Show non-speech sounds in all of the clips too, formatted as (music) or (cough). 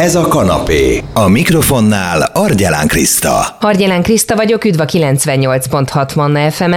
Ez a kanapé. A mikrofonnál Argyelán Kriszta. Argyelán Kriszta vagyok, üdv a 98.6 Manna fm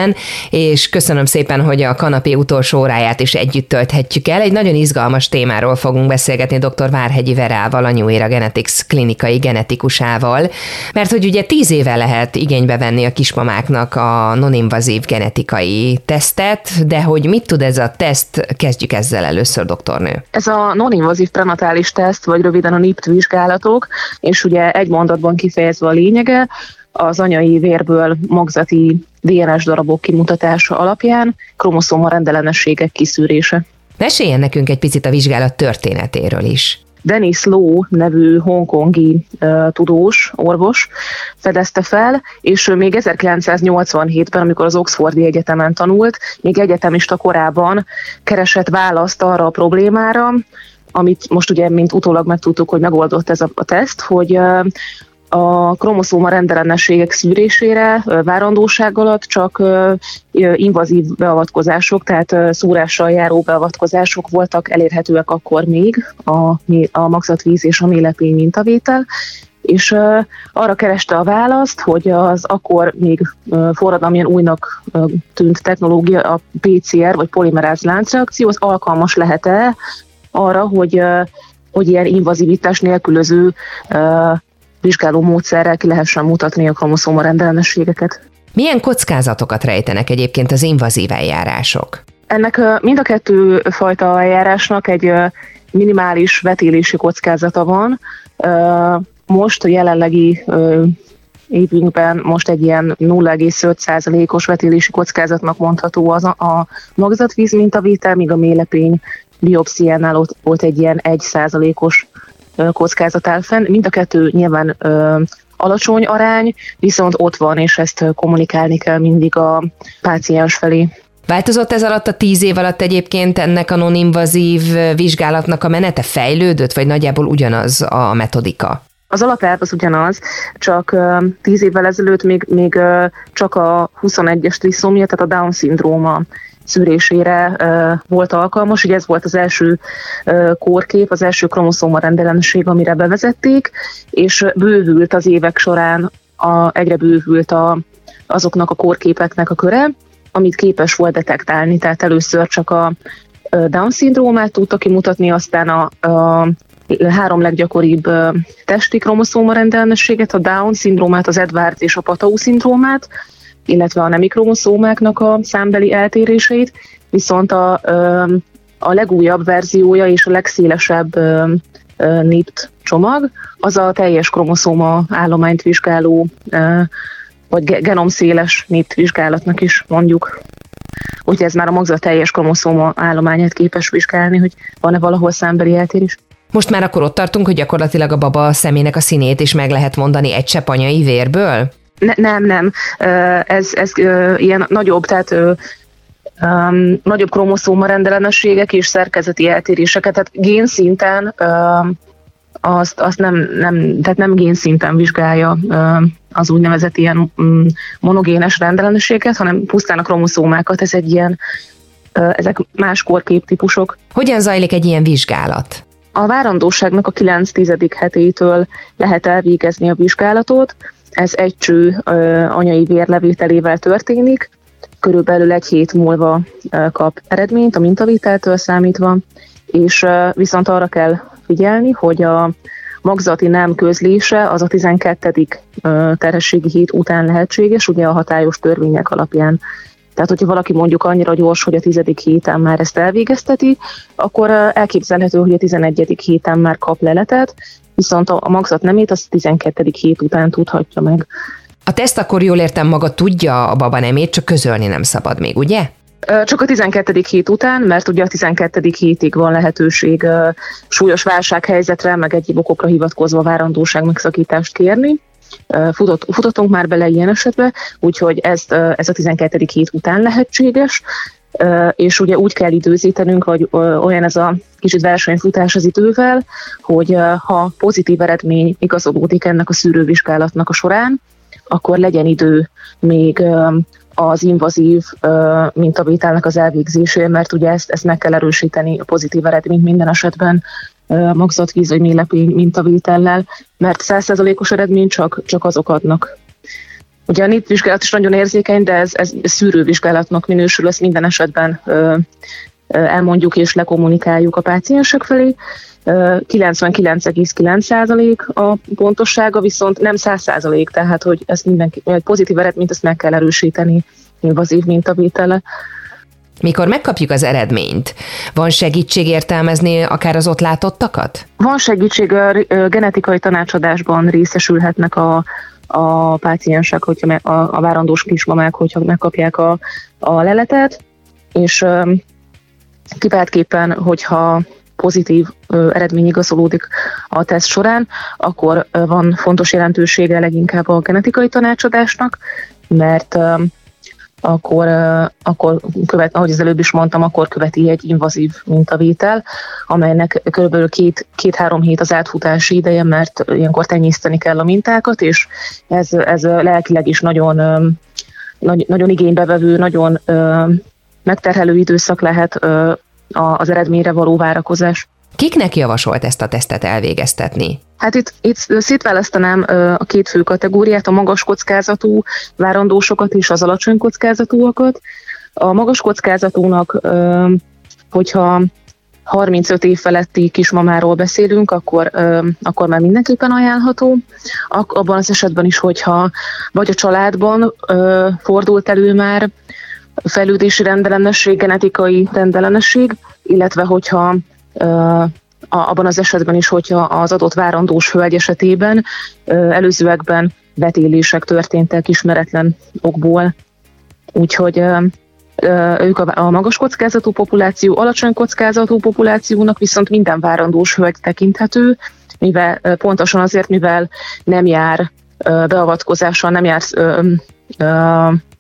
és köszönöm szépen, hogy a kanapé utolsó óráját is együtt tölthetjük el. Egy nagyon izgalmas témáról fogunk beszélgetni dr. Várhegyi Verával, a New Era Genetics klinikai genetikusával, mert hogy ugye tíz éve lehet igénybe venni a kismamáknak a non-invazív genetikai tesztet, de hogy mit tud ez a teszt, kezdjük ezzel először, doktornő. Ez a non-invazív prenatális teszt, vagy röviden a NIPT vizsgálatok, és ugye egy mondatban kifejezve a lényege, az anyai vérből magzati DNS darabok kimutatása alapján kromoszóma rendellenességek kiszűrése. Meséljen nekünk egy picit a vizsgálat történetéről is. Dennis Low nevű hongkongi uh, tudós, orvos fedezte fel, és ő még 1987-ben, amikor az Oxfordi Egyetemen tanult, még egyetemista korában keresett választ arra a problémára, amit most ugye, mint utólag megtudtuk, hogy megoldott ez a, a teszt, hogy a kromoszóma rendellenességek szűrésére várandóság alatt csak invazív beavatkozások, tehát szúrással járó beavatkozások voltak elérhetőek akkor még a, a magzatvíz és a mélepény mintavétel, és arra kereste a választ, hogy az akkor még forradalmian újnak tűnt technológia, a PCR vagy polimeráz láncreakció, az alkalmas lehet-e arra, hogy, hogy ilyen invazivitás nélkülöző vizsgáló módszerrel ki lehessen mutatni a kromoszóma rendellenességeket. Milyen kockázatokat rejtenek egyébként az invazív eljárások? Ennek mind a kettő fajta eljárásnak egy minimális vetélési kockázata van. Most a jelenlegi évünkben most egy ilyen 0,5%-os vetélési kockázatnak mondható az a, a magzatvíz mintavétel, míg a mélepény biopsziánál ott volt egy ilyen 1%-os kockázat áll fenn. Mind a kettő nyilván ö, alacsony arány, viszont ott van, és ezt kommunikálni kell mindig a páciens felé. Változott ez alatt a tíz év alatt egyébként ennek a non-invazív vizsgálatnak a menete fejlődött, vagy nagyjából ugyanaz a metodika? Az alapelv az ugyanaz, csak tíz évvel ezelőtt még, még csak a 21-es triszómia, tehát a Down-szindróma szűrésére volt alkalmas. Ugye ez volt az első kórkép, az első kromoszóma rendellenesség, amire bevezették, és bővült az évek során, a, egyre bővült a, azoknak a kórképeknek a köre, amit képes volt detektálni. Tehát először csak a Down-szindrómát tudta kimutatni, aztán a, a három leggyakoribb testi kromoszóma rendellenességet, a Down-szindrómát, az Edwards és a Patau-szindrómát, illetve a nemi kromoszómáknak a számbeli eltéréseit, viszont a, a legújabb verziója és a legszélesebb NIPT csomag, az a teljes kromoszóma állományt vizsgáló, vagy genomszéles NIPT vizsgálatnak is mondjuk. Úgyhogy ez már a magzat teljes kromoszóma állományát képes vizsgálni, hogy van-e valahol számbeli eltérés. Most már akkor ott tartunk, hogy gyakorlatilag a baba szemének a színét is meg lehet mondani egy csepp anyai vérből? Ne, nem, nem. Ez, ez ilyen nagyobb, tehát um, nagyobb kromoszóma rendellenességek és szerkezeti eltéréseket, tehát génszinten um, azt, azt nem, nem, tehát nem génszinten vizsgálja um, az úgynevezett ilyen um, monogénes rendellenességet, hanem pusztán a kromoszómákat, ez egy ilyen, uh, ezek más korképtípusok. Hogyan zajlik egy ilyen vizsgálat? A várandóságnak a 9 tizedik hetétől lehet elvégezni a vizsgálatot, ez egy cső anyai vérlevételével történik, körülbelül egy hét múlva kap eredményt a mintavételtől számítva, és viszont arra kell figyelni, hogy a magzati nem közlése az a 12. terhességi hét után lehetséges, ugye a hatályos törvények alapján. Tehát, hogyha valaki mondjuk annyira gyors, hogy a tizedik héten már ezt elvégezteti, akkor elképzelhető, hogy a 11. héten már kap leletet, viszont a magzat nemét az 12. hét után tudhatja meg. A teszt akkor jól értem maga tudja a baba nemét, csak közölni nem szabad még, ugye? Csak a 12. hét után, mert ugye a 12. hétig van lehetőség súlyos válsághelyzetre, meg egyéb okokra hivatkozva várandóság megszakítást kérni. Futott, futottunk már bele ilyen esetbe, úgyhogy ez, ez a 12. hét után lehetséges és ugye úgy kell időzítenünk, hogy olyan ez a kicsit versenyfutás az idővel, hogy ha pozitív eredmény igazolódik ennek a szűrővizsgálatnak a során, akkor legyen idő még az invazív mintavételnek az elvégzésére, mert ugye ezt, ezt meg kell erősíteni a pozitív eredményt minden esetben magzatvíz vagy mélepény mintavétellel, mert 100%-os eredmény csak, csak azok adnak. Ugye a NIP vizsgálat is nagyon érzékeny, de ez, ez szűrővizsgálatnak minősül, ezt minden esetben elmondjuk és lekommunikáljuk a páciensek felé. 99,9% a pontossága, viszont nem 100%, tehát hogy ezt mindenki, egy pozitív eredményt ezt meg kell erősíteni invazív mintavétele. Mikor megkapjuk az eredményt, van segítség értelmezni akár az ott látottakat? Van segítség, a genetikai tanácsadásban részesülhetnek a, a páciensek, hogyha a, a várandós kismamák, hogyha megkapják a, a leletet, és kiváltképpen, hogyha pozitív eredmény igazolódik a teszt során, akkor van fontos jelentősége leginkább a genetikai tanácsadásnak, mert akkor, akkor követ, ahogy az előbb is mondtam, akkor követi egy invazív mintavétel, amelynek kb. két, két-három hét az átfutási ideje, mert ilyenkor tenyészteni kell a mintákat, és ez, ez lelkileg is nagyon, nagy, nagyon igénybevevő, nagyon megterhelő időszak lehet az eredményre való várakozás. Kiknek javasolt ezt a tesztet elvégeztetni? Hát itt, itt szétválasztanám a két fő kategóriát, a magas kockázatú várandósokat és az alacsony kockázatúakat. A magas kockázatúnak, hogyha 35 év feletti kismamáról beszélünk, akkor, akkor már mindenképpen ajánlható. Abban az esetben is, hogyha vagy a családban fordult elő már fejlődési rendellenesség, genetikai rendellenesség, illetve hogyha abban az esetben is, hogyha az adott várandós hölgy esetében előzőekben vetélések történtek ismeretlen okból. Úgyhogy ők a magas kockázatú populáció, alacsony kockázatú populációnak viszont minden várandós hölgy tekinthető, mivel pontosan azért, mivel nem jár beavatkozással, nem jár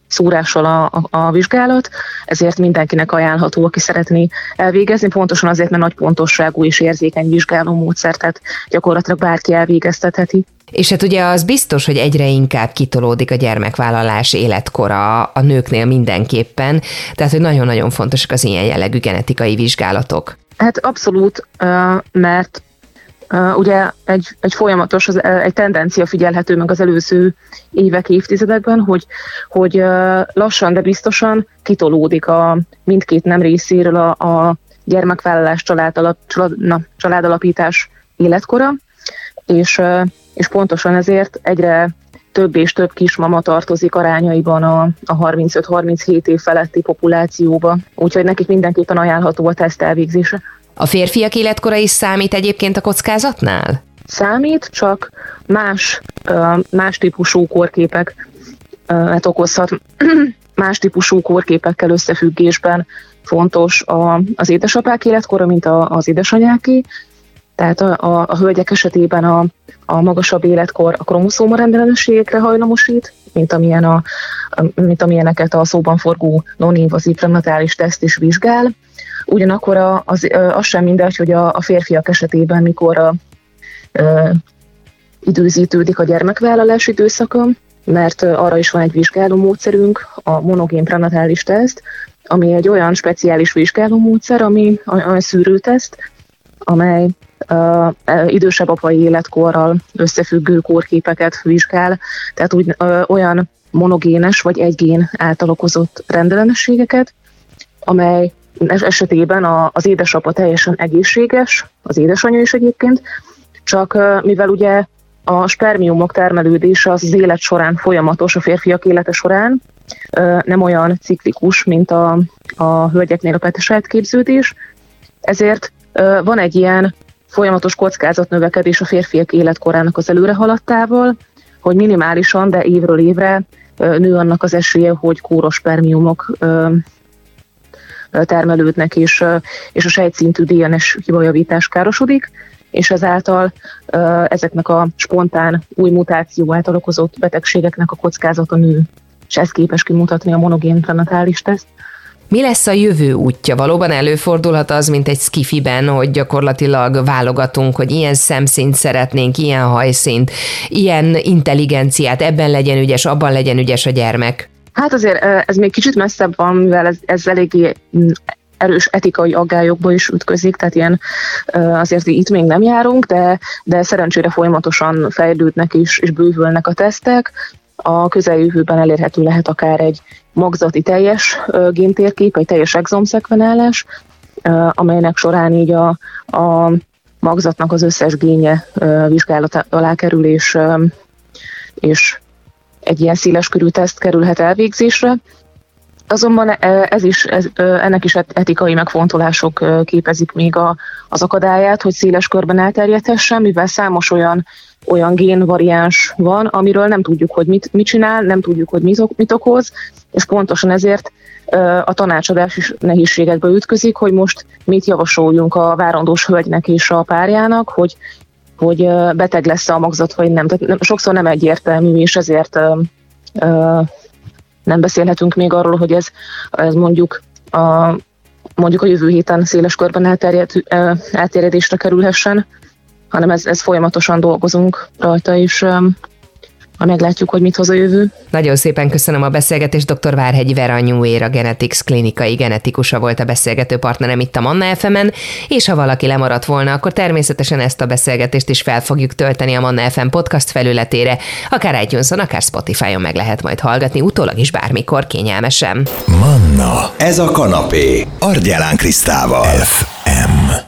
szúrással a, a, a vizsgálat, ezért mindenkinek ajánlható, aki szeretné elvégezni, pontosan azért, mert nagy pontosságú és érzékeny vizsgáló módszer, tehát gyakorlatilag bárki elvégeztetheti. És hát ugye az biztos, hogy egyre inkább kitolódik a gyermekvállalás életkora a nőknél mindenképpen, tehát hogy nagyon-nagyon fontosak az ilyen jellegű genetikai vizsgálatok. Hát abszolút, mert Ugye egy, egy folyamatos, egy tendencia figyelhető meg az előző évek, évtizedekben, hogy, hogy lassan, de biztosan kitolódik a mindkét nem részéről a, a gyermekvállalás, családalap, család, na, családalapítás életkora, és, és pontosan ezért egyre több és több kismama tartozik arányaiban a, a 35-37 év feletti populációba, úgyhogy nekik mindenképpen ajánlható a teszt elvégzése. A férfiak életkora is számít egyébként a kockázatnál? Számít, csak más, más típusú korképek hát okozhat (clears throat) más típusú korképekkel összefüggésben fontos a, az édesapák életkora, mint a, az édesanyáké. Tehát a, a, a hölgyek esetében a, a magasabb életkor a kromoszóma rendellenességekre hajlamosít, mint, amilyen a, mint amilyeneket a szóban forgó non-invazív prenatális teszt is vizsgál. Ugyanakkor az, az sem mindegy, hogy a, a férfiak esetében mikor a, a, időzítődik a gyermekvállalás időszaka, mert arra is van egy vizsgáló módszerünk, a monogén prenatális teszt, ami egy olyan speciális vizsgáló módszer, ami olyan szűrőteszt, amely uh, idősebb apai életkorral összefüggő kórképeket vizsgál, tehát úgy, uh, olyan monogénes vagy egy gén által okozott rendellenességeket, amely esetében a, az édesapa teljesen egészséges, az édesanyja is egyébként, csak mivel ugye a spermiumok termelődése az, az élet során folyamatos, a férfiak élete során, nem olyan ciklikus, mint a, a hölgyeknél a petesejt képződés, ezért van egy ilyen folyamatos kockázatnövekedés a férfiak életkorának az előre haladtával, hogy minimálisan, de évről évre nő annak az esélye, hogy kóros spermiumok termelődnek, és, és a sejtszintű DNS hibajavítás károsodik, és ezáltal ezeknek a spontán új mutáció által okozott betegségeknek a kockázata nő, és ez képes kimutatni a monogén prenatális teszt. Mi lesz a jövő útja? Valóban előfordulhat az, mint egy skifiben, hogy gyakorlatilag válogatunk, hogy ilyen szemszint szeretnénk, ilyen hajszint, ilyen intelligenciát, ebben legyen ügyes, abban legyen ügyes a gyermek? Hát azért ez még kicsit messzebb van, mivel ez, ez eléggé mm, erős etikai aggályokba is ütközik, tehát ilyen azért itt még nem járunk, de, de szerencsére folyamatosan fejlődnek is, és bővülnek a tesztek. A közeljövőben elérhető lehet akár egy magzati teljes géntérkép, egy teljes exomszekvenálás, amelynek során így a, a magzatnak az összes génje vizsgálat alá kerül, és, és egy ilyen széles körű teszt kerülhet elvégzésre. Azonban ez is, ez, ennek is etikai megfontolások képezik még a, az akadályát, hogy széles körben elterjedhessen, mivel számos olyan, olyan génvariáns van, amiről nem tudjuk, hogy mit, mit csinál, nem tudjuk, hogy mit, mit okoz, és pontosan ezért a tanácsadás is nehézségekbe ütközik, hogy most mit javasoljunk a várandós hölgynek és a párjának, hogy, hogy beteg lesz a magzat, vagy nem. Tehát sokszor nem egyértelmű, és ezért nem beszélhetünk még arról, hogy ez, ez mondjuk a, mondjuk a jövő héten széles körben elterjed, elterjedésre kerülhessen, hanem ez, ez folyamatosan dolgozunk rajta, és ha meglátjuk, hogy mit hoz a jövő. Nagyon szépen köszönöm a beszélgetést. Dr. Várhegyi Vera Nyúér, a Genetics klinikai genetikusa volt a beszélgető partnerem itt a Manna fm és ha valaki lemaradt volna, akkor természetesen ezt a beszélgetést is fel fogjuk tölteni a Manna FM podcast felületére, akár itunes akár Spotify-on meg lehet majd hallgatni, utólag is bármikor kényelmesen. Manna, ez a kanapé, Argyelán Krisztával. FM.